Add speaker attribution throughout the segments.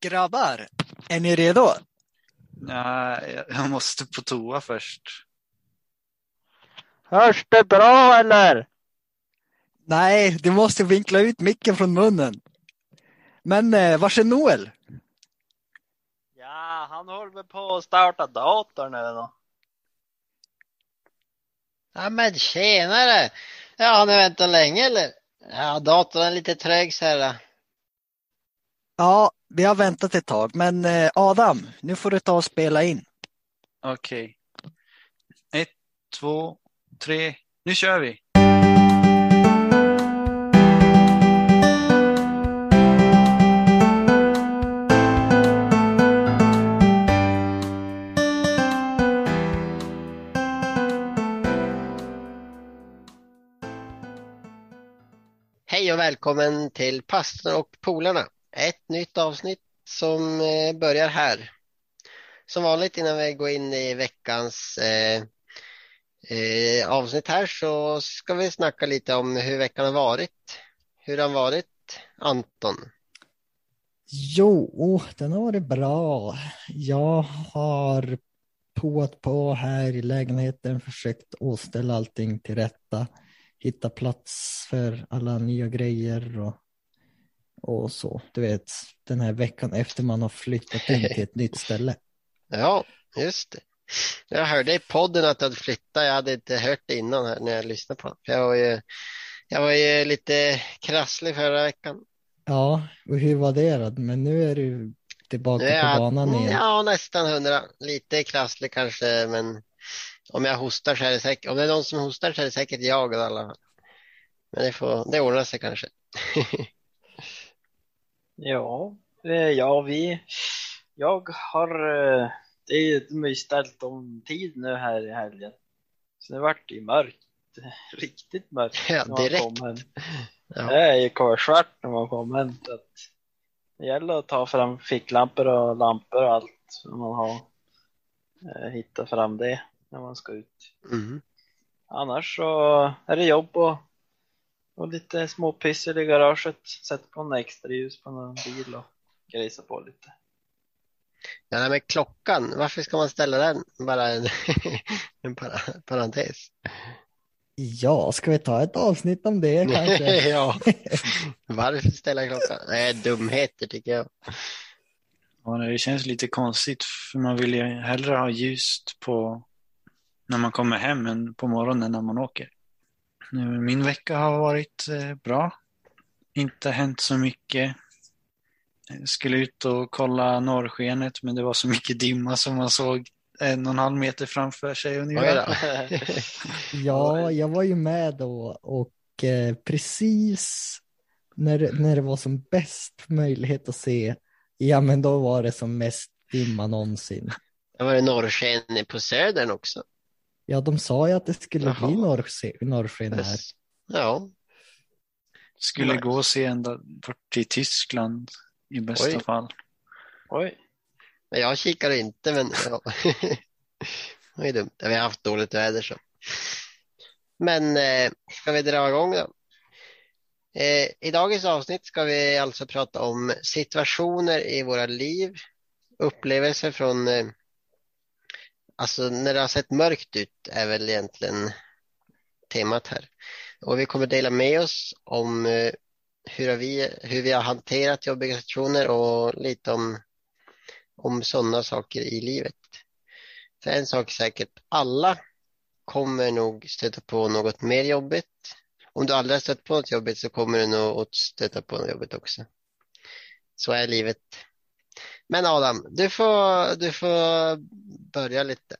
Speaker 1: Grabbar, är ni redo?
Speaker 2: Nej, jag måste på toa först.
Speaker 3: Hörs det bra eller?
Speaker 1: Nej, du måste vinkla ut micken från munnen. Men eh, var är Noel?
Speaker 3: Ja, han håller väl på att starta datorn nu då.
Speaker 4: Ja men tjenare! Ja, har ni väntat länge eller? Ja, datorn är lite trög så här.
Speaker 1: Ja, vi har väntat ett tag, men eh, Adam, nu får du ta och spela in.
Speaker 2: Okej. Ett, två, tre. Nu kör vi!
Speaker 4: Hej och välkommen till Pastorn och polarna. Ett nytt avsnitt som eh, börjar här. Som vanligt innan vi går in i veckans eh, eh, avsnitt här så ska vi snacka lite om hur veckan har varit. Hur har den varit, Anton?
Speaker 1: Jo, oh, den har varit bra. Jag har påat på här i lägenheten, försökt åställa allting till rätta, hitta plats för alla nya grejer och, och så. Du vet, den här veckan efter man har flyttat in till ett nytt ställe.
Speaker 4: Ja, just det. Jag hörde i podden att du hade flyttat. Jag hade inte hört det innan här när jag lyssnade på det. Jag var ju, jag var ju lite krasslig förra veckan.
Speaker 1: Ja, och hur var det då? Men nu är du tillbaka
Speaker 4: är
Speaker 1: på
Speaker 4: jag-
Speaker 1: banan igen.
Speaker 4: Ja, nästan hundra. Lite krasslig kanske, men om jag hostar så är det säkert, om det är någon som hostar så är det säkert jag i alla fall. Men det får, det ordnar sig kanske.
Speaker 3: Ja, eh, ja vi, jag har, eh, det är ju, ställt om tid nu här i helgen. Så det vart ju mörkt, riktigt mörkt.
Speaker 4: Ja,
Speaker 3: när man
Speaker 4: direkt. Ja.
Speaker 3: Det är ju kolsvart när man kommer hem. Så att det gäller att ta fram ficklampor och lampor och allt. Så man har eh, hittat fram det när man ska ut.
Speaker 4: Mm.
Speaker 3: Annars så är det jobb och, och lite småpyssel i garaget. Sätta på en extra ljus på någon bil och grejsa på lite.
Speaker 4: Ja, nej, men klockan, varför ska man ställa den? Bara en, en para, parentes.
Speaker 1: Ja, ska vi ta ett avsnitt om det kanske?
Speaker 4: ja, varför ställa klockan? Det är dumheter tycker jag.
Speaker 2: Ja, det känns lite konstigt för man vill ju hellre ha ljust på när man kommer hem än på morgonen när man åker. Min vecka har varit eh, bra. Inte hänt så mycket. Jag skulle ut och kolla norrskenet men det var så mycket dimma som man såg en och en halv meter framför sig ungefär.
Speaker 1: Ja, jag var ju med då och eh, precis när, det- när det var som bäst möjlighet att se, ja men då var det som mest dimma någonsin.
Speaker 4: Det var det norrsken på södern också.
Speaker 1: Ja, de sa ju att det skulle
Speaker 4: Jaha.
Speaker 1: bli norrsken här.
Speaker 4: Ja,
Speaker 2: Skulle gå och se ända bort till Tyskland i bästa
Speaker 4: Oj.
Speaker 2: fall.
Speaker 3: Oj,
Speaker 4: men jag kikar inte men ja. Det är dumt. Vi har haft dåligt väder så. Men eh, ska vi dra igång då? Eh, I dagens avsnitt ska vi alltså prata om situationer i våra liv, upplevelser från, eh, alltså när det har sett mörkt ut är väl egentligen temat här. Och vi kommer dela med oss om eh, hur vi, hur vi har hanterat jobbiga situationer och lite om, om sådana saker i livet. För en sak är säkert, alla kommer nog stöta på något mer jobbigt. Om du aldrig har stött på något jobbigt så kommer du nog att stöta på något jobbigt också. Så är livet. Men Adam, du får, du får börja lite.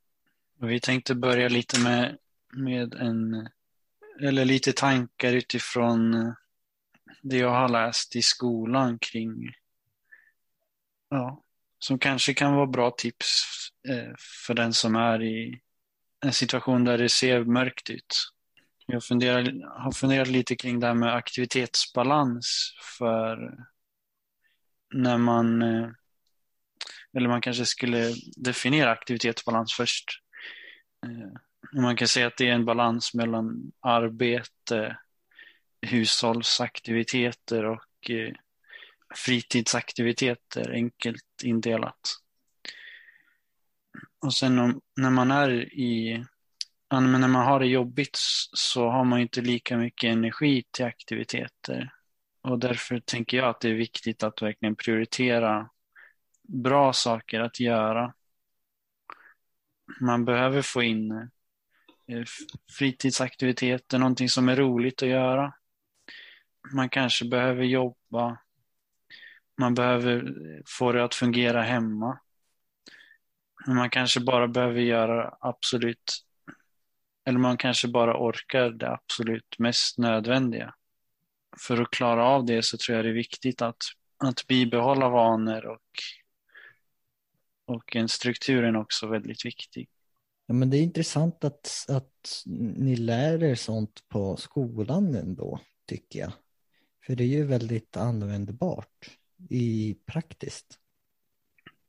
Speaker 2: Vi tänkte börja lite med, med en, eller lite tankar utifrån eh, det jag har läst i skolan kring, ja, som kanske kan vara bra tips eh, för den som är i en situation där det ser mörkt ut. Jag funderar, har funderat lite kring det här med aktivitetsbalans för när man, eh, eller man kanske skulle definiera aktivitetsbalans först. Eh, man kan säga att det är en balans mellan arbete, hushållsaktiviteter och eh, fritidsaktiviteter enkelt indelat. Och sen om, när man är i när man har det jobbigt så har man inte lika mycket energi till aktiviteter. Och därför tänker jag att det är viktigt att verkligen prioritera bra saker att göra. Man behöver få in eh, fritidsaktiviteter, någonting som är roligt att göra. Man kanske behöver jobba. Man behöver få det att fungera hemma. Men man kanske bara behöver göra absolut, eller man kanske bara orkar det absolut mest nödvändiga. För att klara av det så tror jag det är viktigt att, att bibehålla vanor och, och en strukturen också väldigt viktig.
Speaker 1: Ja, men det är intressant att, att ni lär er sånt på skolan ändå, tycker jag. För det är ju väldigt användbart i praktiskt.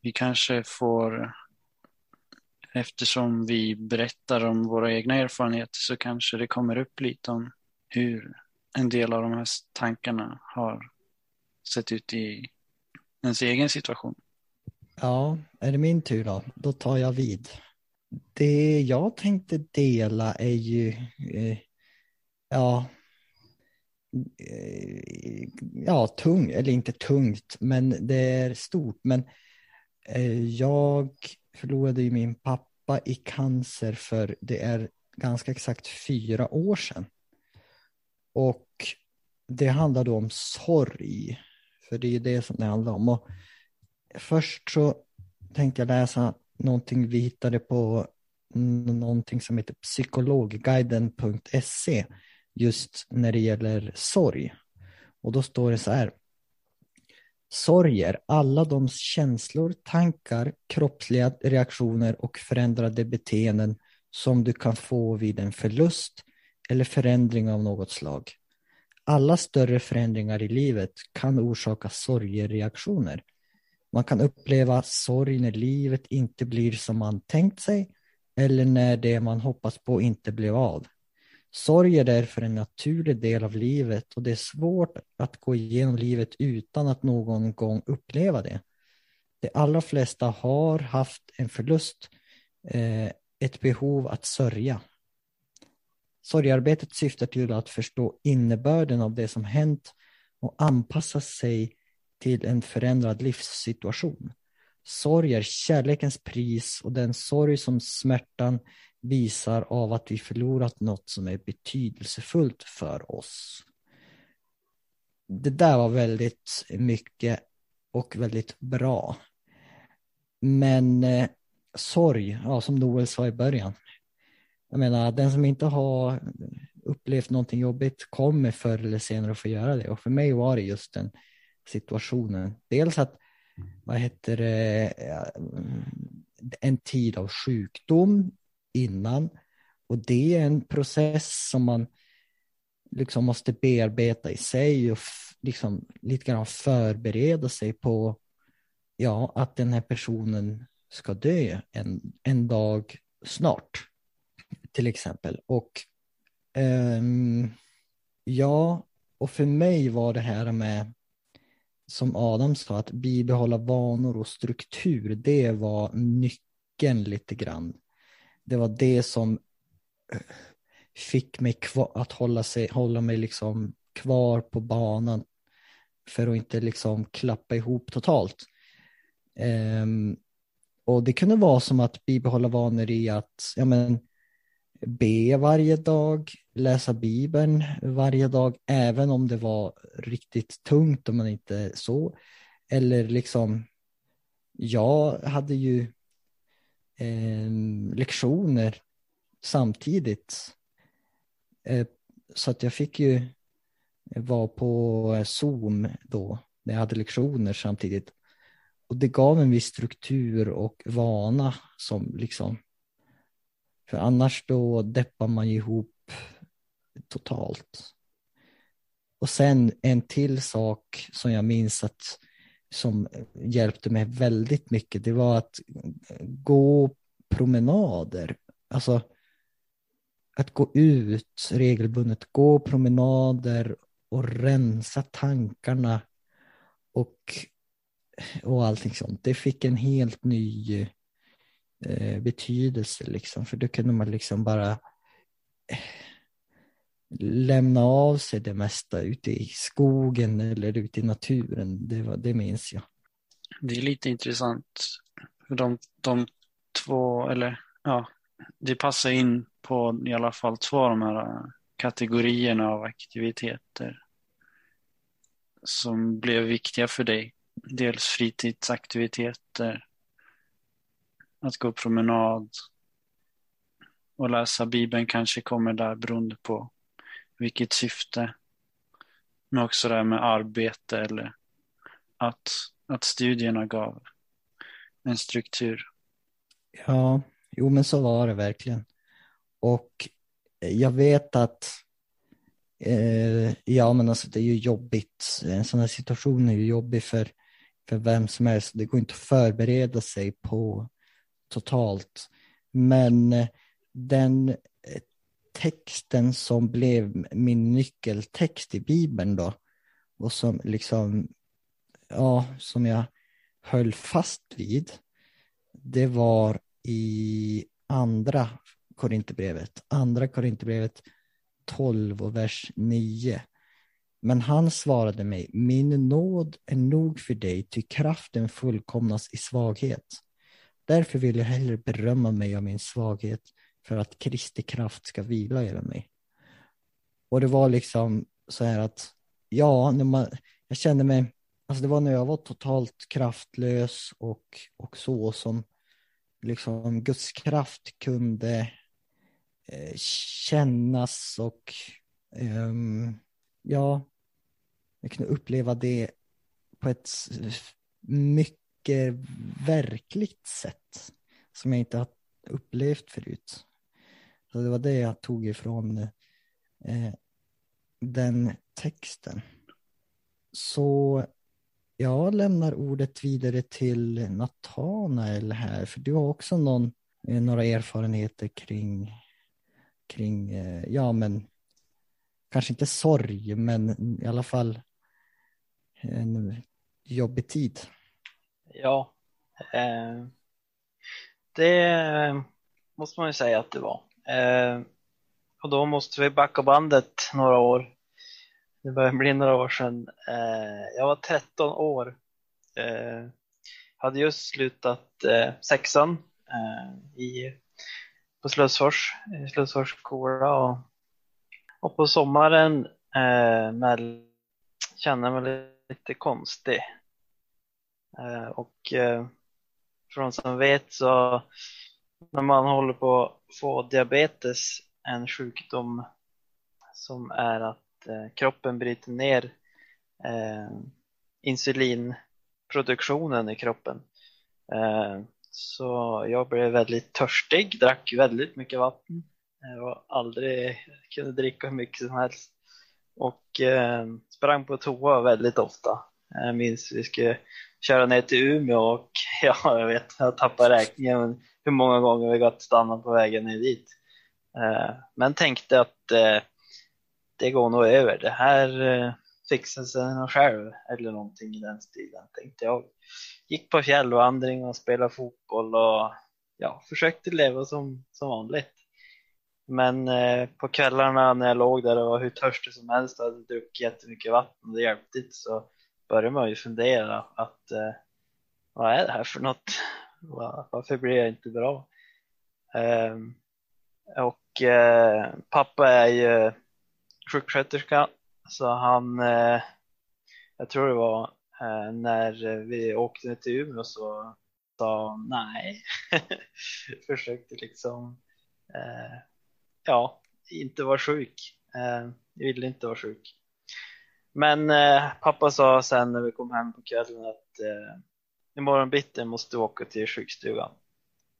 Speaker 2: Vi kanske får, eftersom vi berättar om våra egna erfarenheter så kanske det kommer upp lite om hur en del av de här tankarna har sett ut i ens egen situation.
Speaker 1: Ja, är det min tur då? Då tar jag vid. Det jag tänkte dela är ju, eh, ja, eh, ja, tung, eller inte tungt, men det är stort. Men eh, jag förlorade ju min pappa i cancer för det är ganska exakt fyra år sedan. Och det handlar då om sorg, för det är ju det som det handlar om. Och först så tänkte jag läsa någonting vi hittade på någonting som heter psykologguiden.se just när det gäller sorg. Och då står det så här. Sorger, alla de känslor, tankar, kroppsliga reaktioner och förändrade beteenden som du kan få vid en förlust eller förändring av något slag. Alla större förändringar i livet kan orsaka sorgereaktioner. Man kan uppleva sorg när livet inte blir som man tänkt sig eller när det man hoppas på inte blev av. Sorg är därför en naturlig del av livet och det är svårt att gå igenom livet utan att någon gång uppleva det. De allra flesta har haft en förlust, eh, ett behov att sörja. Sorgearbetet syftar till att förstå innebörden av det som hänt och anpassa sig till en förändrad livssituation. Sorg är kärlekens pris och den sorg som smärtan visar av att vi förlorat något som är betydelsefullt för oss. Det där var väldigt mycket och väldigt bra. Men eh, sorg, ja, som Noel sa i början, jag menar, den som inte har upplevt någonting jobbigt kommer förr eller senare att få göra det. Och för mig var det just den situationen. Dels att, vad heter det, eh, en tid av sjukdom innan. Och det är en process som man liksom måste bearbeta i sig och liksom lite grann förbereda sig på ja, att den här personen ska dö en, en dag snart till exempel. Och um, ja, och för mig var det här med, som Adam sa, att bibehålla vanor och struktur, det var nyckeln lite grann. Det var det som eh, fick mig kvar, att hålla, sig, hålla mig liksom kvar på banan för att inte liksom klappa ihop totalt. Um, och det kunde vara som att bibehålla vanor i att ja, men, be varje dag, läsa Bibeln varje dag, även om det var riktigt tungt och man inte så. Eller liksom, jag hade ju eh, lektioner samtidigt. Eh, så att jag fick ju vara på Zoom då, när jag hade lektioner samtidigt. Och det gav en viss struktur och vana som liksom för annars då deppar man ju ihop totalt. Och sen en till sak som jag minns att som hjälpte mig väldigt mycket, det var att gå promenader. Alltså att gå ut regelbundet, gå promenader och rensa tankarna och, och allting sånt. Det fick en helt ny eh, betydelse liksom, för då kunde man liksom bara eh, lämna av sig det mesta ute i skogen eller ute i naturen. Det, var, det minns jag.
Speaker 2: Det är lite intressant. De, de två, eller ja, det passar in på i alla fall två av de här eh, kategorierna av aktiviteter som blev viktiga för dig. Dels fritidsaktiviteter, att gå promenad och läsa Bibeln kanske kommer där beroende på vilket syfte. Men också det här med arbete eller att, att studierna gav en struktur.
Speaker 1: Ja, jo men så var det verkligen. Och jag vet att eh, ja men alltså det är ju jobbigt. En sån här situation är ju jobbig för, för vem som helst. Det går inte att förbereda sig på totalt. Men eh, den eh, texten som blev min nyckeltext i Bibeln då och som liksom, ja, som jag höll fast vid, det var i andra Korinthierbrevet, andra Korinthierbrevet 12 och vers 9. Men han svarade mig, min nåd är nog för dig, ty kraften fullkomnas i svaghet. Därför vill jag hellre berömma mig av min svaghet för att Kristi kraft ska vila över mig. Och det var liksom så här att, ja, när man, jag kände mig, alltså det var när jag var totalt kraftlös och, och så som liksom Guds kraft kunde eh, kännas och eh, ja, jag kunde uppleva det på ett mycket Eh, verkligt sätt som jag inte har upplevt förut. Så det var det jag tog ifrån eh, den texten. Så jag lämnar ordet vidare till Natanael här, för du har också någon, eh, några erfarenheter kring, kring, eh, ja men, kanske inte sorg, men i alla fall en jobbig tid.
Speaker 3: Ja, eh, det måste man ju säga att det var. Eh, och då måste vi backa bandet några år. Det börjar bli några år sedan. Eh, jag var 13 år. Eh, hade just slutat eh, sexan eh, i, på Slussfors, i Slussfors skola. Och, och på sommaren eh, med, kände jag mig lite konstig. Eh, och eh, för de som vet så när man håller på att få diabetes, en sjukdom som är att eh, kroppen bryter ner insulinproduktionen i kroppen. Så jag blev väldigt törstig, drack väldigt mycket vatten och aldrig kunde dricka hur mycket som helst och eh, sprang på toa väldigt ofta. Jag minns vi skulle köra ner till Umeå och ja, jag vet, jag tappar räkningen men hur många gånger vi gått stanna på vägen ner dit. Eh, men tänkte att eh, det går nog över, det här eh, fixar sig nog själv eller någonting i den stilen tänkte jag. Gick på fjällvandring och spelade fotboll och ja, försökte leva som, som vanligt. Men eh, på kvällarna när jag låg där och var hur törstig som helst och hade druckit jättemycket vatten och det hjälpte inte så börjar man ju fundera att eh, vad är det här för något? Var, varför blir jag inte bra? Eh, och eh, pappa är ju sjuksköterska så han, eh, jag tror det var eh, när vi åkte till Umeå så sa nej, försökte liksom eh, ja, inte vara sjuk. Ehm, jag ville inte vara sjuk. Men eh, pappa sa sen när vi kom hem på kvällen att eh, imorgon bitti måste du åka till sjukstugan.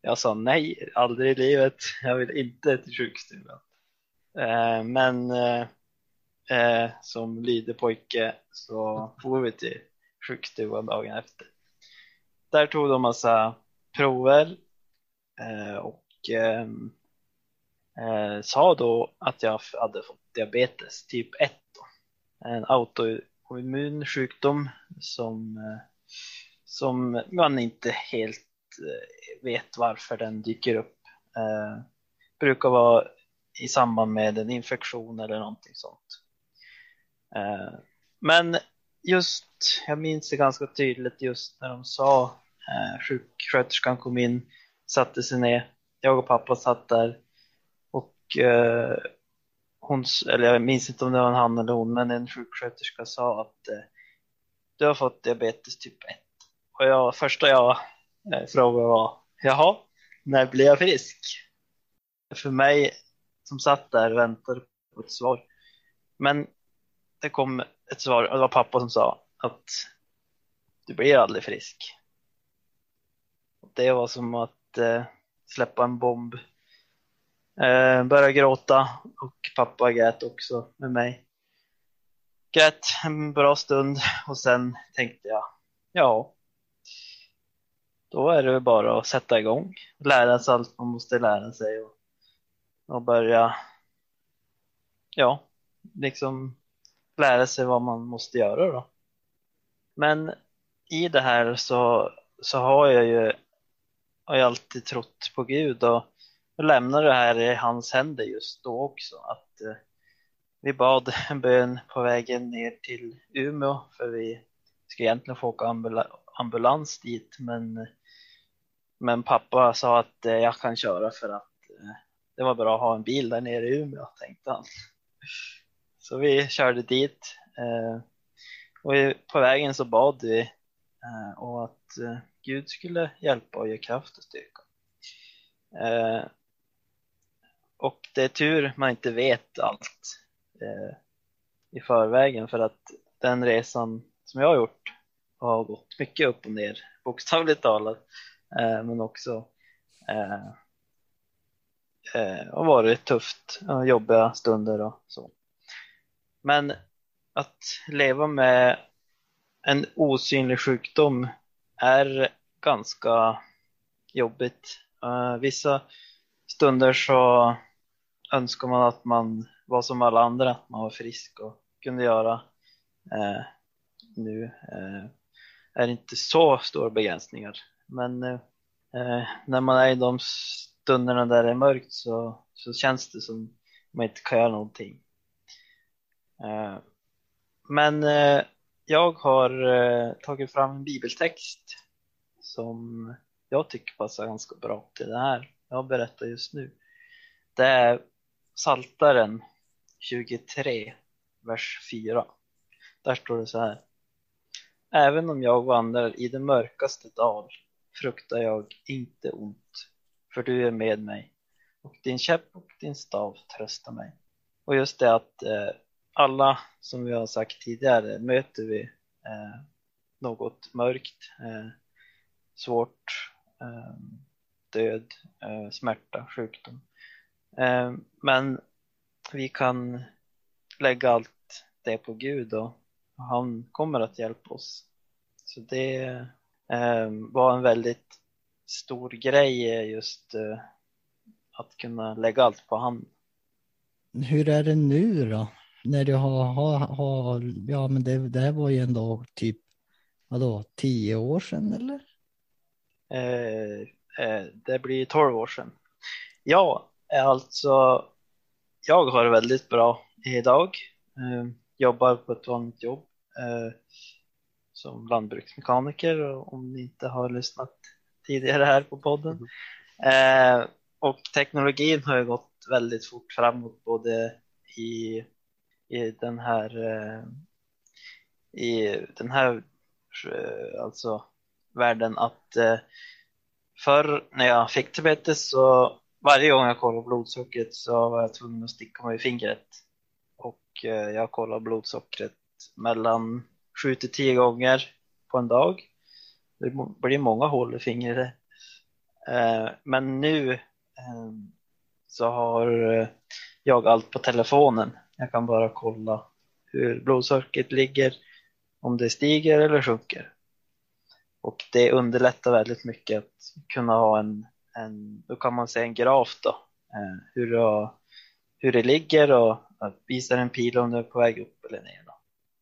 Speaker 3: Jag sa nej, aldrig i livet. Jag vill inte till sjukstugan. Eh, men eh, eh som lydig pojke så får vi till sjukstugan dagen efter. Där tog de massa prover eh, och eh, eh sa då att jag hade fått diabetes typ 1 en autoimmun sjukdom som, eh, som man inte helt eh, vet varför den dyker upp. Eh, brukar vara i samband med en infektion eller någonting sånt. Eh, men just, jag minns det ganska tydligt just när de sa, eh, sjuksköterskan kom in, satte sig ner, jag och pappa satt där och eh, hon, eller jag minns inte om det var en han eller hon, men en sjuksköterska sa att eh, du har fått diabetes typ 1. Och jag, första jag eh, frågade var, jaha, när blir jag frisk? För mig som satt där och väntade på ett svar. Men det kom ett svar, och det var pappa som sa att du blir aldrig frisk. Det var som att eh, släppa en bomb. Eh, började gråta och pappa grät också med mig. Grät en bra stund och sen tänkte jag, ja, då är det väl bara att sätta igång, lära sig allt man måste lära sig och, och börja, ja, liksom lära sig vad man måste göra då. Men i det här så, så har jag ju har jag alltid trott på Gud och jag lämnade det här i hans händer just då också. Att eh, vi bad en bön på vägen ner till Umeå för vi skulle egentligen få åka ambula ambulans dit men, men pappa sa att eh, jag kan köra för att eh, det var bra att ha en bil där nere i Umeå tänkte han. Så vi körde dit eh, och på vägen så bad vi eh, och att eh, Gud skulle hjälpa och ge kraft och styrka. Eh, och det är tur man inte vet allt eh, i förvägen för att den resan som jag har gjort har gått mycket upp och ner, bokstavligt talat, eh, men också eh, har varit tufft och jobbiga stunder och så. Men att leva med en osynlig sjukdom är ganska jobbigt. Vissa stunder så önskar man att man var som alla andra, att man var frisk och kunde göra. Eh, nu eh, är det inte så stora begränsningar, men eh, när man är i de stunderna där det är mörkt så, så känns det som man inte kan göra någonting. Eh, men eh, jag har eh, tagit fram en bibeltext som jag tycker passar ganska bra till det här jag berättar just nu. Det är Saltaren 23, vers 4. Där står det så här. Även om jag vandrar i den mörkaste dal fruktar jag inte ont, för du är med mig och din käpp och din stav tröstar mig. Och just det att eh, alla, som vi har sagt tidigare, möter vi eh, något mörkt, eh, svårt, eh, död, eh, smärta, sjukdom. Eh, men vi kan lägga allt det på Gud och han kommer att hjälpa oss. Så det eh, var en väldigt stor grej just att kunna lägga allt på han.
Speaker 1: Hur är det nu då? när du har, har, har ja men det, det här var ju ändå typ, vadå, tio år sedan eller?
Speaker 3: Eh, eh, det blir tolv år sedan. Ja, alltså, jag har det väldigt bra idag. Eh, jobbar på ett vanligt jobb eh, som lantbruksmekaniker om ni inte har lyssnat tidigare här på podden. Mm. och teknologin har ju gått väldigt fort framåt både i i den här eh, i den här eh, alltså världen att eh, förr när jag fick diabetes så varje gång jag kollade blodsockret så var jag tvungen att sticka mig i fingret och eh, jag kollade blodsockret mellan 7 till 10 gånger på en dag. Det blir många hål i fingret. Eh, men nu eh, så har jag allt på telefonen jag kan bara kolla hur blodsockret ligger, om det stiger eller sjunker. Och det underlättar väldigt mycket att kunna ha en, en då kan man se en graf då, eh, hur, det, hur det ligger och visar en pil om det är på väg upp eller ner. Då.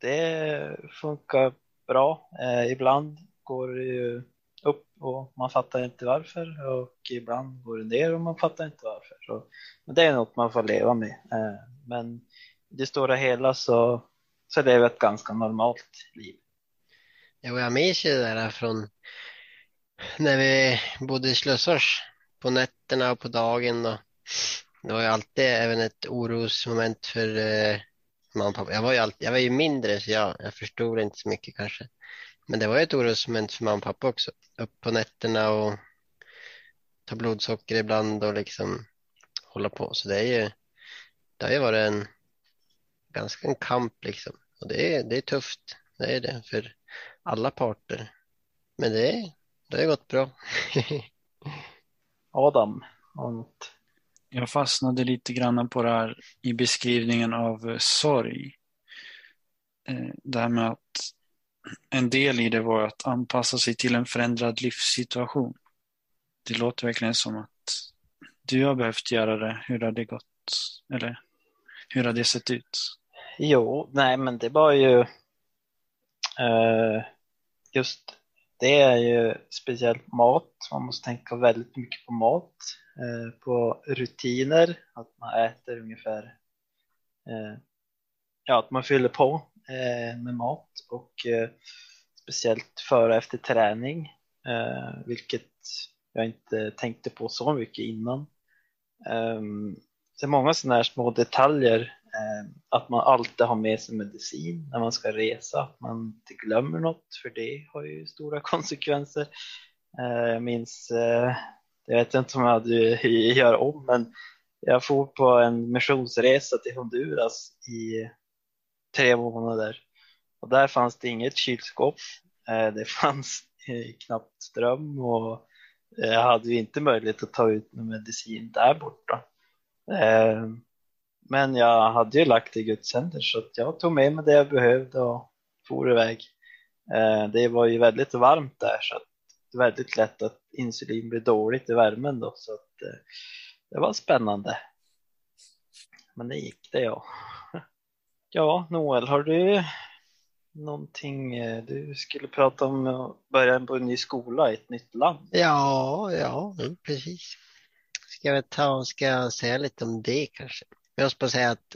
Speaker 3: det funkar bra. Eh, ibland går det ju upp och man fattar inte varför och ibland går det ner och man fattar inte varför. Så, men det är något man får leva med. Eh, men i det stora hela så, så lever jag ett ganska normalt liv.
Speaker 4: Jo, jag minns ju det där från när vi bodde i Slussfors på nätterna och på dagen. Och det var ju alltid även ett orosmoment för eh, mamma och pappa. Jag var ju, alltid, jag var ju mindre så jag, jag förstod inte så mycket kanske. Men det var ju ett orosmoment för mamma och pappa också. Upp på nätterna och ta blodsocker ibland och liksom hålla på. Så det är ju, det har ju varit en ganska en kamp liksom. Och det är, det är tufft, det är det för alla parter. Men det, det har gått bra.
Speaker 3: Adam, något?
Speaker 2: Jag fastnade lite grann på det här i beskrivningen av eh, sorg. Eh, Det här med att en del i det var att anpassa sig till en förändrad livssituation. Det låter verkligen som att du har behövt göra det. Hur har det gått? Eller hur har det sett ut?
Speaker 3: Jo, nej men det var ju Eh, just det är ju speciellt mat. Man måste tänka väldigt mycket på mat, eh, på rutiner, att man äter ungefär, eh, ja att man fyller på med mat och speciellt före och efter träning, vilket jag inte tänkte på så mycket innan. Um, det är många sådana här små detaljer, Ehm. att man alltid har med sig medicin när man ska resa, att man inte glömmer något, för det har ju stora konsekvenser. Ehm, jag minns, eh, jag vet inte om jag hade gör om, men jag for på en missionsresa till Honduras i tre månader och där fanns det inget kylskåp, ehm, det fanns eh, knappt ström och eh, jag hade ju inte möjlighet att ta ut någon medicin där borta. Men jag hade ju lagt det i Guds händer så att jag tog med mig det jag behövde och for iväg. Eh, det var ju väldigt varmt där så att det är väldigt lätt att insulin blir dåligt i värmen då så att eh, det var spännande. Men det gick det ja. Ja, Noel, har du någonting eh, du skulle prata om att börja på en ny skola i ett nytt land?
Speaker 4: Ja, ja, precis. Ska jag ta och ska jag säga lite om det kanske? Jag måste bara säga att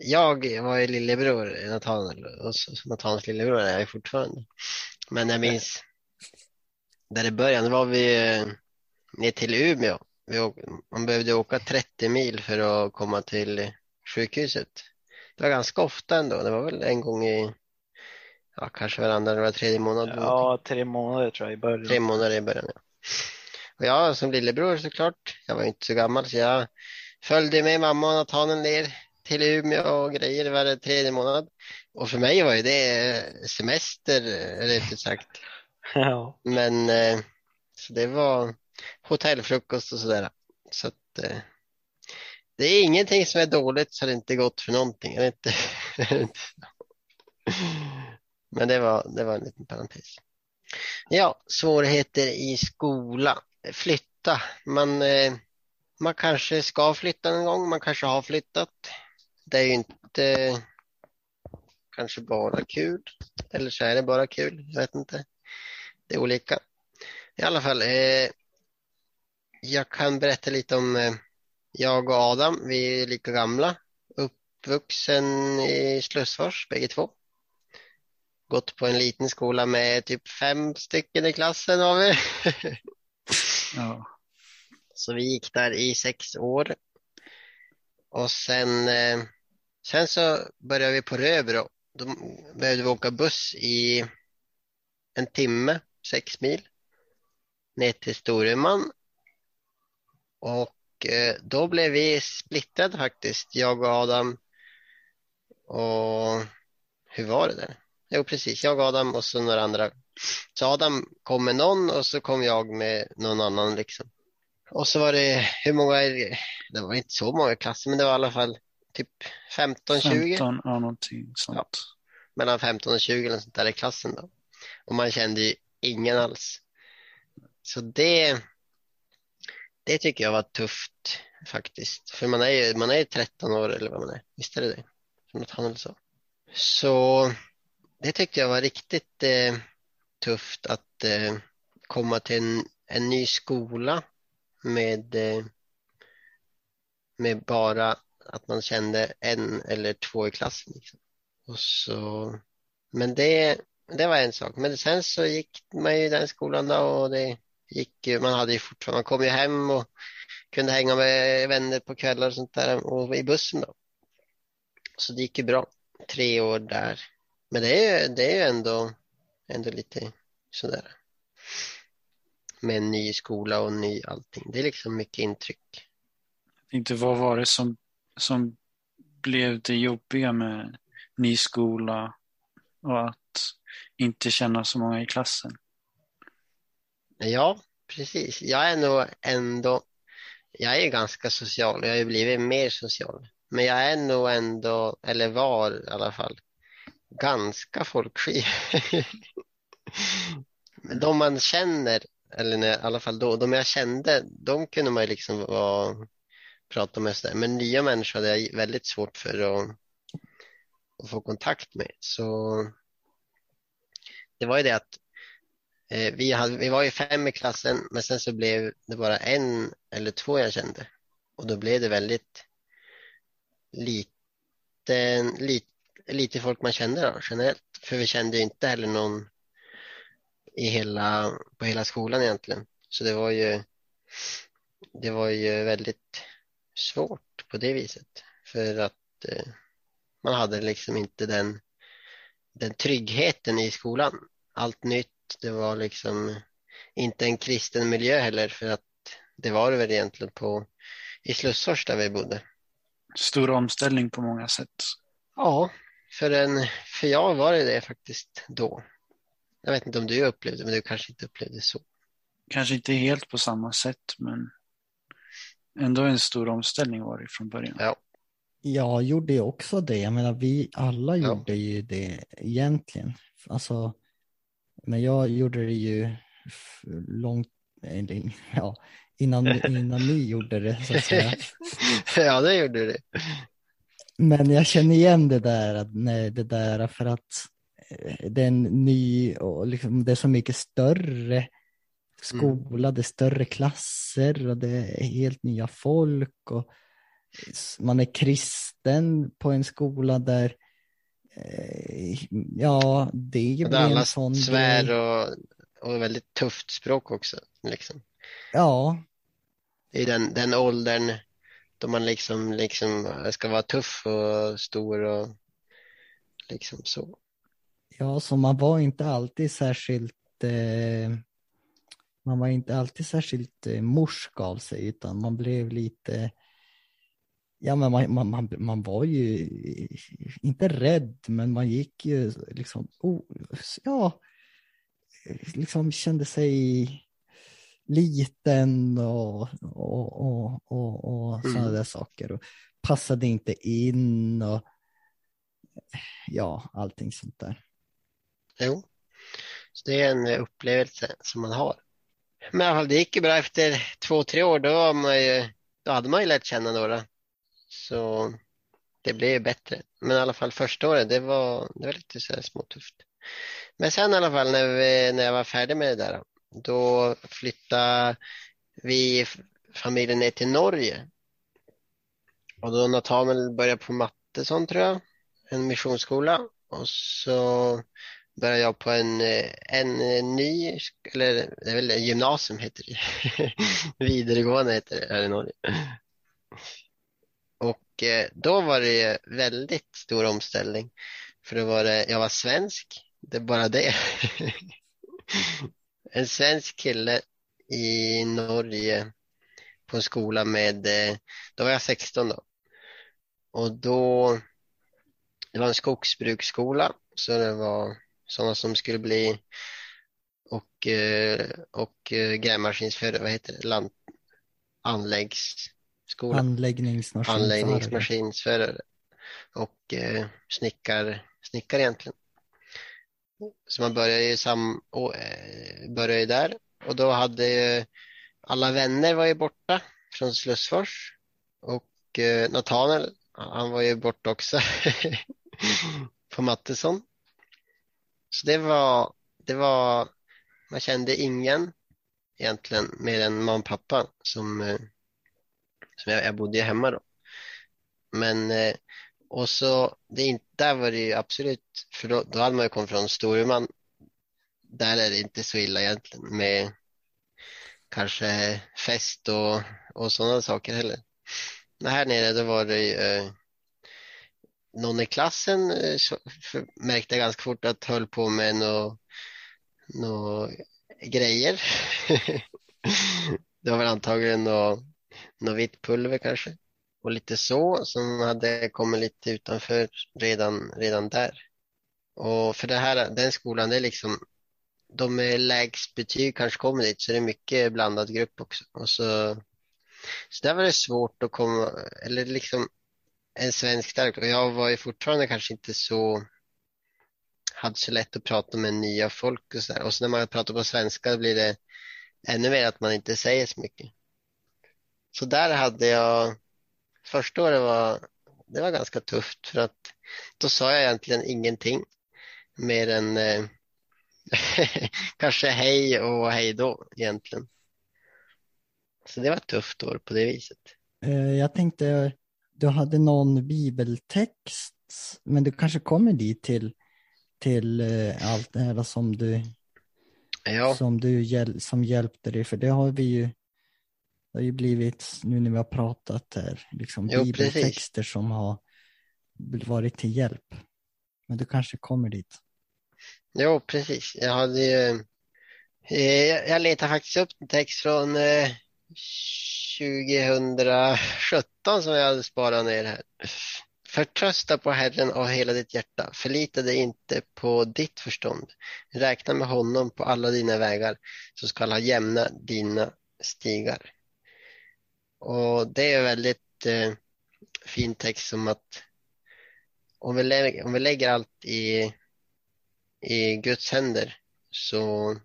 Speaker 4: jag var ju lillebror, Nathaniel, och Nathaniels lillebror är jag ju fortfarande. Men jag minns där i början var vi ner till Umeå. Man behövde åka 30 mil för att komma till sjukhuset. Det var ganska ofta ändå. Det var väl en gång i, ja, kanske varannan eller var tredje månad.
Speaker 3: Ja, tre månader tror jag i början.
Speaker 4: Tre månader i början, ja. Och jag som lillebror såklart, jag var ju inte så gammal så jag följde med mamma och Nathaniel ner till Umeå och grejer varje tredje månad. Och för mig var ju det semester, rätt ut sagt.
Speaker 3: Ja,
Speaker 4: Men eh, så det var hotellfrukost och sådär. Så att eh, det är ingenting som är dåligt så det är inte gott för någonting. Det inte? Men det var, det var en liten parentes. Ja, svårigheter i skola. Flytta. Man, eh, man kanske ska flytta en gång, man kanske har flyttat. Det är ju inte kanske bara kul. Eller så är det bara kul, jag vet inte. Det är olika. I alla fall, eh, jag kan berätta lite om eh, jag och Adam. Vi är lika gamla. Uppvuxen i Slussfors, bägge två. Gått på en liten skola med typ fem stycken i klassen har vi.
Speaker 2: Ja.
Speaker 4: Så vi gick där i sex år. Och sen, eh, sen så började vi på Röbro. Då behövde vi åka buss i en timme, sex mil, ner till Storuman. Och eh, då blev vi splittrade faktiskt, jag och Adam. Och hur var det där? Jo, precis, jag och Adam och så några andra. Så Adam kom med någon och så kom jag med någon annan liksom. Och så var det, hur många är det? Var inte så många klasser, men det var i alla fall typ 15-20.
Speaker 2: 15, ja någonting sånt.
Speaker 4: mellan 15 och 20 eller sånt där i klassen då. Och man kände ju ingen alls. Så det, det tycker jag var tufft faktiskt. För man är ju, man är ju 13 år eller vad man är. Visst är det det? Som Nathaniel sa. Så det tyckte jag var riktigt eh, tufft att eh, komma till en, en ny skola med, eh, med bara att man kände en eller två i klassen. Liksom. Och så, men det, det var en sak. Men sen så gick man ju i den skolan då och det gick ju, man hade ju fortfarande, man kom ju hem och kunde hänga med vänner på kvällar och sånt där och i bussen då. Så det gick ju bra. Tre år där. Men det är ju, det är ju ändå, ändå lite sådär. Med en ny skola och ny allting. Det är liksom mycket intryck.
Speaker 2: Inte vad var det som, som blev det jobbiga med ny skola och att inte känna så många i klassen?
Speaker 4: Ja, precis. Jag är nog ändå, jag är ganska social. Jag har ju blivit mer social. Men jag är nog ändå, eller var i alla fall, ganska folkskygg. de man känner, eller när, i alla fall då, de jag kände, de kunde man ju liksom vara, prata med. Sådär. Men nya människor hade jag väldigt svårt för att, att få kontakt med. Så det var ju det att eh, vi, hade, vi var ju fem i klassen, men sen så blev det bara en eller två jag kände. Och då blev det väldigt lite, lite, lite folk man kände då, generellt. För vi kände ju inte heller någon i hela, på hela skolan egentligen. Så det var ju, det var ju väldigt svårt på det viset. För att eh, man hade liksom inte den, den tryggheten i skolan. Allt nytt, det var liksom inte en kristen miljö heller för att det var det väl egentligen på i Slussfors där vi bodde.
Speaker 2: Stor omställning på många sätt.
Speaker 4: Ja, för, en, för jag var det, det faktiskt då. Jag vet inte om du upplevde det, men du kanske inte upplevde det så.
Speaker 2: Kanske inte helt på samma sätt, men ändå en stor omställning var det från början.
Speaker 4: Ja.
Speaker 1: Jag gjorde ju också det. Jag menar, vi alla
Speaker 4: Ja.
Speaker 1: gjorde ju det egentligen. Alltså, men jag gjorde det ju långt, ja, innan, innan ni gjorde det så att säga.
Speaker 4: ja, det gjorde det.
Speaker 1: Men jag känner igen det där, att- nej, det där för att det är en ny och liksom, det är så mycket större skola, det är större klasser och det är helt nya folk och man är kristen på en skola där eh, ja, det
Speaker 4: där
Speaker 1: en
Speaker 4: alla
Speaker 1: sån
Speaker 4: svär och, och väldigt tufft språk också. Liksom.
Speaker 1: Ja,
Speaker 4: I den, den åldern då man liksom, liksom ska vara tuff och stor och liksom så.
Speaker 1: Ja, så man var inte alltid särskilt eh, man var inte alltid särskilt eh, morsk av sig utan man blev lite Ja men man, man, man, man var ju inte rädd men man gick ju liksom oh, ja liksom kände sig liten och, och, och, och, och sådana
Speaker 4: Mm.
Speaker 1: där saker och passade inte in och ja allting sånt där.
Speaker 4: Jo, så det är en eh, upplevelse som man har. Men i alla fall, det gick ju bra efter två, tre år. Då, var man ju, då hade man ju lärt känna några. Så det blev ju bättre. Men i alla fall första året, det var, det var lite så här småtufft. Men sen i alla fall när, vi, när jag var färdig med det där, då flyttade vi familjen ner till Norge. Och då Nathaniel började på Mattesson tror jag, en missionsskola. Och så började jag på en, eh, en eh, ny, eller det är väl gymnasium heter det. Vidaregående heter det här i Norge. Och eh, då var det väldigt stor omställning. För då var det, jag var svensk, det är bara det. En svensk kille i Norge på en skola med, då var jag 16 då. Och då, det var en skogsbruksskola, så det var sådana som skulle bli och, eh, och eh, grävmaskinsförare, vad heter det, Land, anläggsskola,
Speaker 1: Anläggningsmaskinförare.
Speaker 4: anläggningsmaskinsförare och eh, snickar, snickare egentligen. Så man började ju sam, och, eh, började ju där och då hade ju alla vänner var ju borta från Slussfors och eh, Nathanael, han var ju borta också på Mattesson. Så det var, det var, man kände ingen egentligen mer än mamma och pappa som, eh, som jag, jag bodde hemma då. Men eh, och så, det, där var det ju absolut, för då, då hade man ju kommit från Storuman. Där är det inte så illa egentligen med kanske fest och, och sådana saker heller. Men här nere då var det ju eh, någon i klassen eh, märkte jag ganska fort att höll på med några nå grejer. Det var väl antagligen något nå vitt pulver kanske och lite så som hade kommit lite utanför redan, redan där. Och för det här, den skolan, det är liksom de med lägst betyg kanske kommer dit så det är mycket blandad grupp också. Och så, så där var det svårt att komma, eller liksom en svensk stark och jag var ju fortfarande kanske inte så hade så lätt att prata med nya folk och så där. Och så när man pratar på svenska blir det ännu mer att man inte säger så mycket. Så där hade jag första året var det var ganska tufft för att då sa jag egentligen ingenting mer än eh, kanske hej och hej då egentligen. Så det var ett tufft år på det viset.
Speaker 1: Eh, jag tänkte, du hade någon bibeltext, men du kanske kommer dit till, till eh, allt det här som du,
Speaker 4: Ja,
Speaker 1: som du hjäl, som hjälpte dig, för det har vi ju, det har ju blivit, nu när vi har pratat här, liksom
Speaker 4: Jo,
Speaker 1: bibeltexter som har varit till hjälp. Men du kanske kommer dit.
Speaker 4: jo precis. Jag hade ju, eh, jag jag letade faktiskt upp en text från eh, 2017 som jag hade sparat ner här. Förtrösta på Herren av hela ditt hjärta. Förlita dig inte på ditt förstånd. Räkna med honom på alla dina vägar så ska han jämna dina stigar. Och det är väldigt eh, fin text som att om vi, lägger, om vi lägger allt i, i Guds händer så,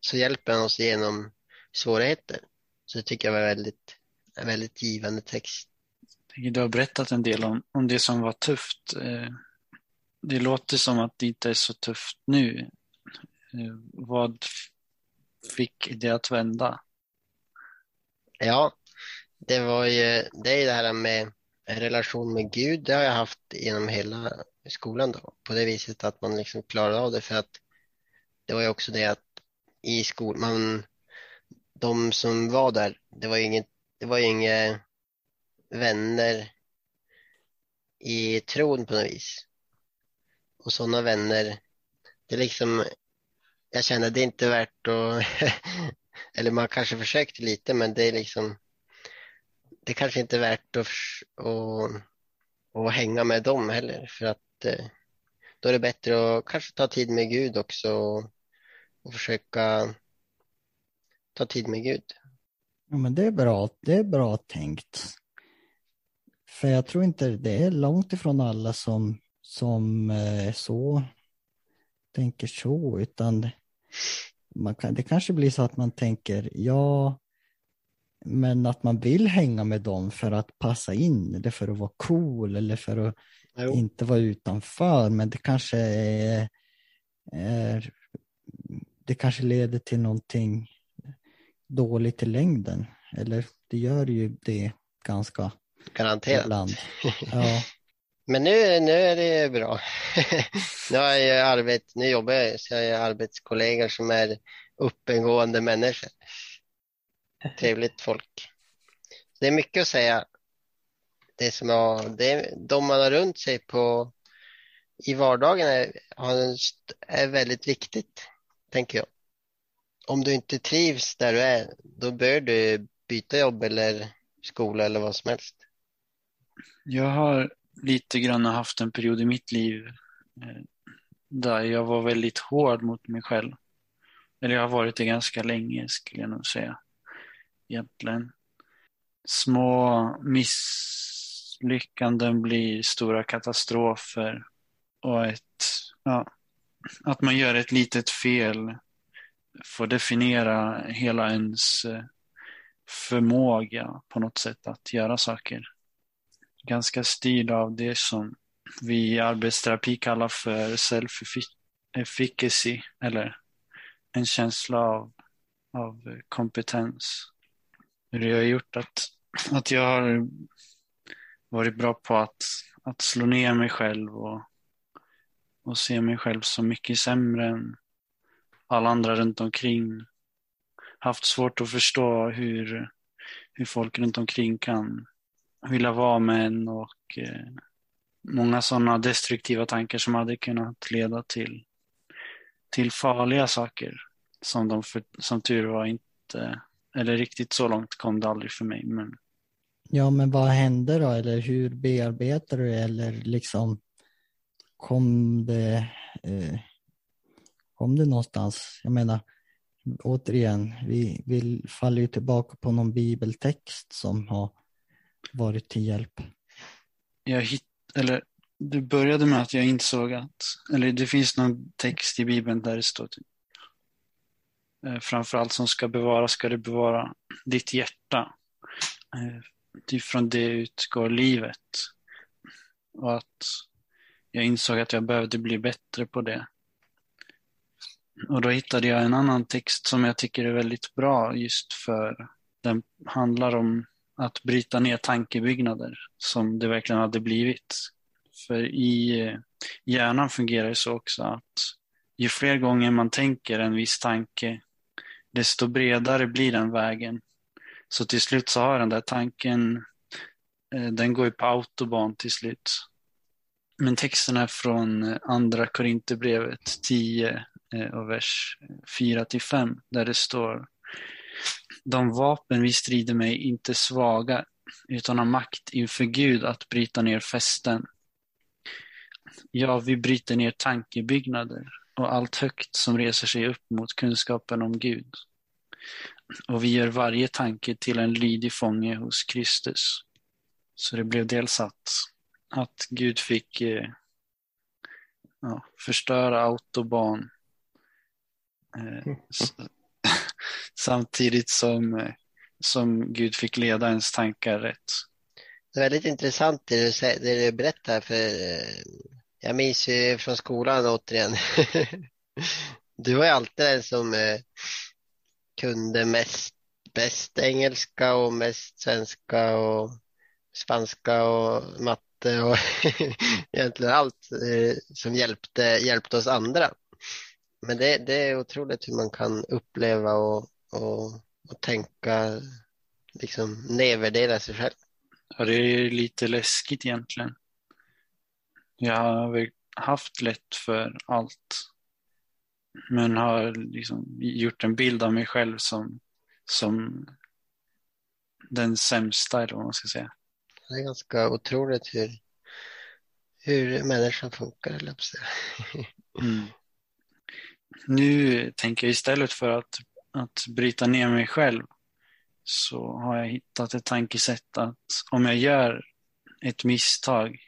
Speaker 4: så hjälper han oss genom svårigheter. Så det tycker jag var väldigt, en väldigt givande text.
Speaker 2: Du har berättat en del om, om det som var tufft. Eh, Det låter som att det inte är så tufft nu. Eh, Vad fick det att vända?
Speaker 4: Ja, det var ju, det är det här med relation med Gud. Det har jag haft genom hela skolan då. På det viset att man liksom klarade av det för att det var ju också det att i skolan, man, de som var där, det var ju inget, det var ju inga vänner i tron på något vis. Och sådana vänner, det är liksom, jag känner det är inte värt att, eller man kanske försökte lite, men det är liksom, det kanske inte är värt att, att, att hänga med dem heller, för att eh, då är det bättre att kanske ta tid med Gud också och, och försöka ta tid med Gud.
Speaker 1: Ja, men det är bra, det är bra tänkt. För jag tror inte det är långt ifrån alla som, som eh, så tänker så, utan man kan, det kanske blir så att man tänker ja, men att man vill hänga med dem för att passa in, eller för att vara cool, eller för att
Speaker 4: Jo,
Speaker 1: inte vara utanför, men det kanske är, är det kanske leder till någonting dåligt i längden. Eller det gör ju det ganska
Speaker 4: garanterat.
Speaker 1: ibland. Ja,
Speaker 4: Men nu, nu är det bra. Nu, har jag arbet, nu jobbar jag så jag har arbetskollegor som är uppengående människor. Trevligt folk. Det är mycket att säga. Det som jag, det de man har runt sig på i vardagen är, har är väldigt viktigt, tänker jag. Om du inte trivs där du är, då bör du byta jobb eller skola eller vad som helst.
Speaker 2: Jag har lite grann haft en period i mitt liv eh, där jag var väldigt hård mot mig själv. Eller jag har varit det ganska länge skulle jag nog säga. Egentligen. Små misslyckanden blir stora katastrofer. Och ett, ja, att man gör ett litet fel får definiera hela ens eh, förmåga på något sätt att göra saker ganska styrd av det som vi i arbetsterapi kallar för self-efficacy eller en känsla av, av kompetens. Det har gjort att, att jag har varit bra på att, att slå ner mig själv och, och se mig själv som mycket sämre än alla andra runt omkring. Haft svårt att förstå hur, hur folk runt omkring kan vilja vara med en och eh, många sådana destruktiva tankar som hade kunnat leda till, till farliga saker som de för, som tur var inte, eller riktigt så långt kom det aldrig för mig. Men...
Speaker 1: Ja, men vad hände då? Eller hur bearbetar du? Eller liksom kom det, eh, kom det någonstans? Jag menar, återigen, vi, vi faller ju tillbaka på någon bibeltext som har varit till hjälp.
Speaker 2: Jag hitt, eller det började med att jag insåg att, eller det finns någon text i Bibeln där det står typ, eh, framförallt som ska bevara, ska du bevara ditt hjärta. Eh, typ från det utgår livet. Och att jag insåg att jag behövde bli bättre på det. Och då hittade jag en annan text som jag tycker är väldigt bra just för den handlar om att bryta ner tankebyggnader som det verkligen hade blivit. För i eh, hjärnan fungerar det så också att ju fler gånger man tänker en viss tanke, desto bredare blir den vägen. Så till slut så har den där tanken, eh, den går ju på autobahn till slut. Men texten är från eh, andra Korinthierbrevet 10 Eh, och vers 4 till 5 där det står De vapen vi strider med är inte svaga utan har makt inför Gud att bryta ner fästen. Ja, vi bryter ner tankebyggnader och allt högt som reser sig upp mot kunskapen om Gud. Och vi gör varje tanke till en lydig fånge hos Kristus. Så det blev dels att, att Gud fick eh, ja, förstöra autobahn samtidigt som, eh, som Gud fick leda ens tankar rätt.
Speaker 4: Det är väldigt intressant det du, det du berättar för eh, jag minns ju från skolan återigen. Du var ju alltid den som eh, kunde mest, bäst engelska och mest svenska och spanska och matte och egentligen allt eh, som hjälpte, hjälpte oss andra. Men det, det är otroligt hur man kan uppleva och, och, och tänka, liksom nedvärdera sig själv.
Speaker 2: Ja, det är lite läskigt egentligen. Jag har haft lätt för allt. Men har liksom gjort en bild av mig själv som, som den sämsta, eller vad man ska säga.
Speaker 4: Det är ganska otroligt hur, hur människan funkar, eller
Speaker 2: mm. Nu tänker jag istället för att, att bryta ner mig själv så har jag hittat ett tankesätt att om jag gör ett misstag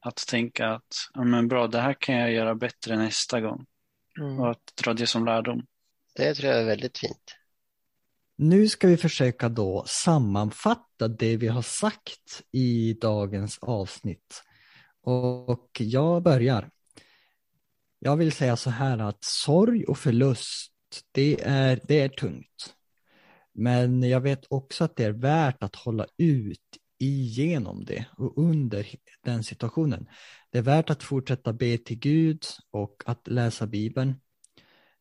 Speaker 2: att tänka att ja, men bra, det här kan jag göra bättre nästa gång. Mm. Och att dra det som lärdom.
Speaker 4: Det tror jag är väldigt fint.
Speaker 1: Nu ska vi försöka då sammanfatta det vi har sagt i dagens avsnitt. Och jag börjar. Jag vill säga så här att sorg och förlust, det är, det är tungt. Men jag vet också att det är värt att hålla ut igenom det och under den situationen. Det är värt att fortsätta be till Gud och att läsa Bibeln.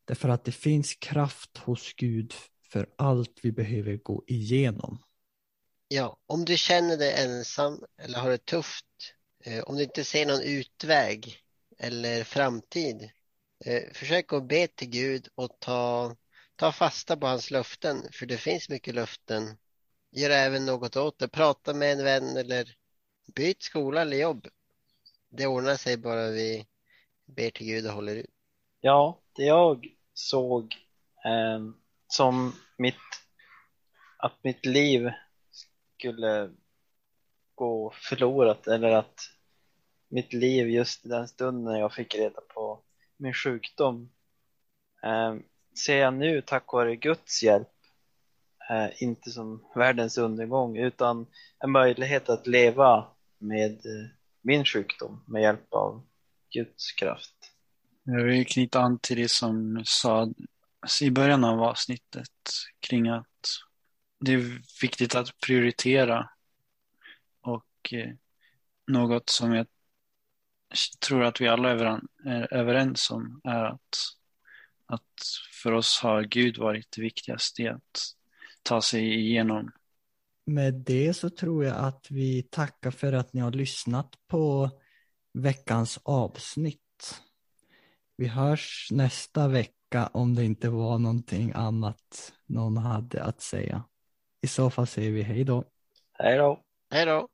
Speaker 1: Därför att det finns kraft hos Gud för allt vi behöver gå igenom.
Speaker 4: Ja, om du känner dig ensam eller har det tufft, eh, om du inte ser någon utväg eller framtid, eh, försök att be till Gud och ta, ta fasta på hans löften, för det finns mycket löften Gör även något åt det. Prata med en vän eller byt skola eller jobb. Det ordnar sig bara vi ber till Gud och håller ut.
Speaker 3: Ja, det jag såg eh, som mitt, att mitt liv skulle gå förlorat eller att mitt liv just i den stunden när jag fick reda på min sjukdom eh, ser jag nu tack vare Guds hjälp eh, inte som världens undergång utan en möjlighet att leva med, eh, min sjukdom med hjälp av Guds kraft.
Speaker 2: Jag vill knyta an till det som sa i början av avsnittet kring att det är viktigt att prioritera och eh, något som jag tror att vi alla är överens om är att, att för oss har Gud varit det viktigaste att ta sig igenom.
Speaker 1: Med det så tror jag att vi tackar för att ni har lyssnat på veckans avsnitt. Vi hörs nästa vecka om det inte var någonting annat någon hade att säga. I så fall säger vi hej då.
Speaker 3: Hej då.
Speaker 4: Hej då.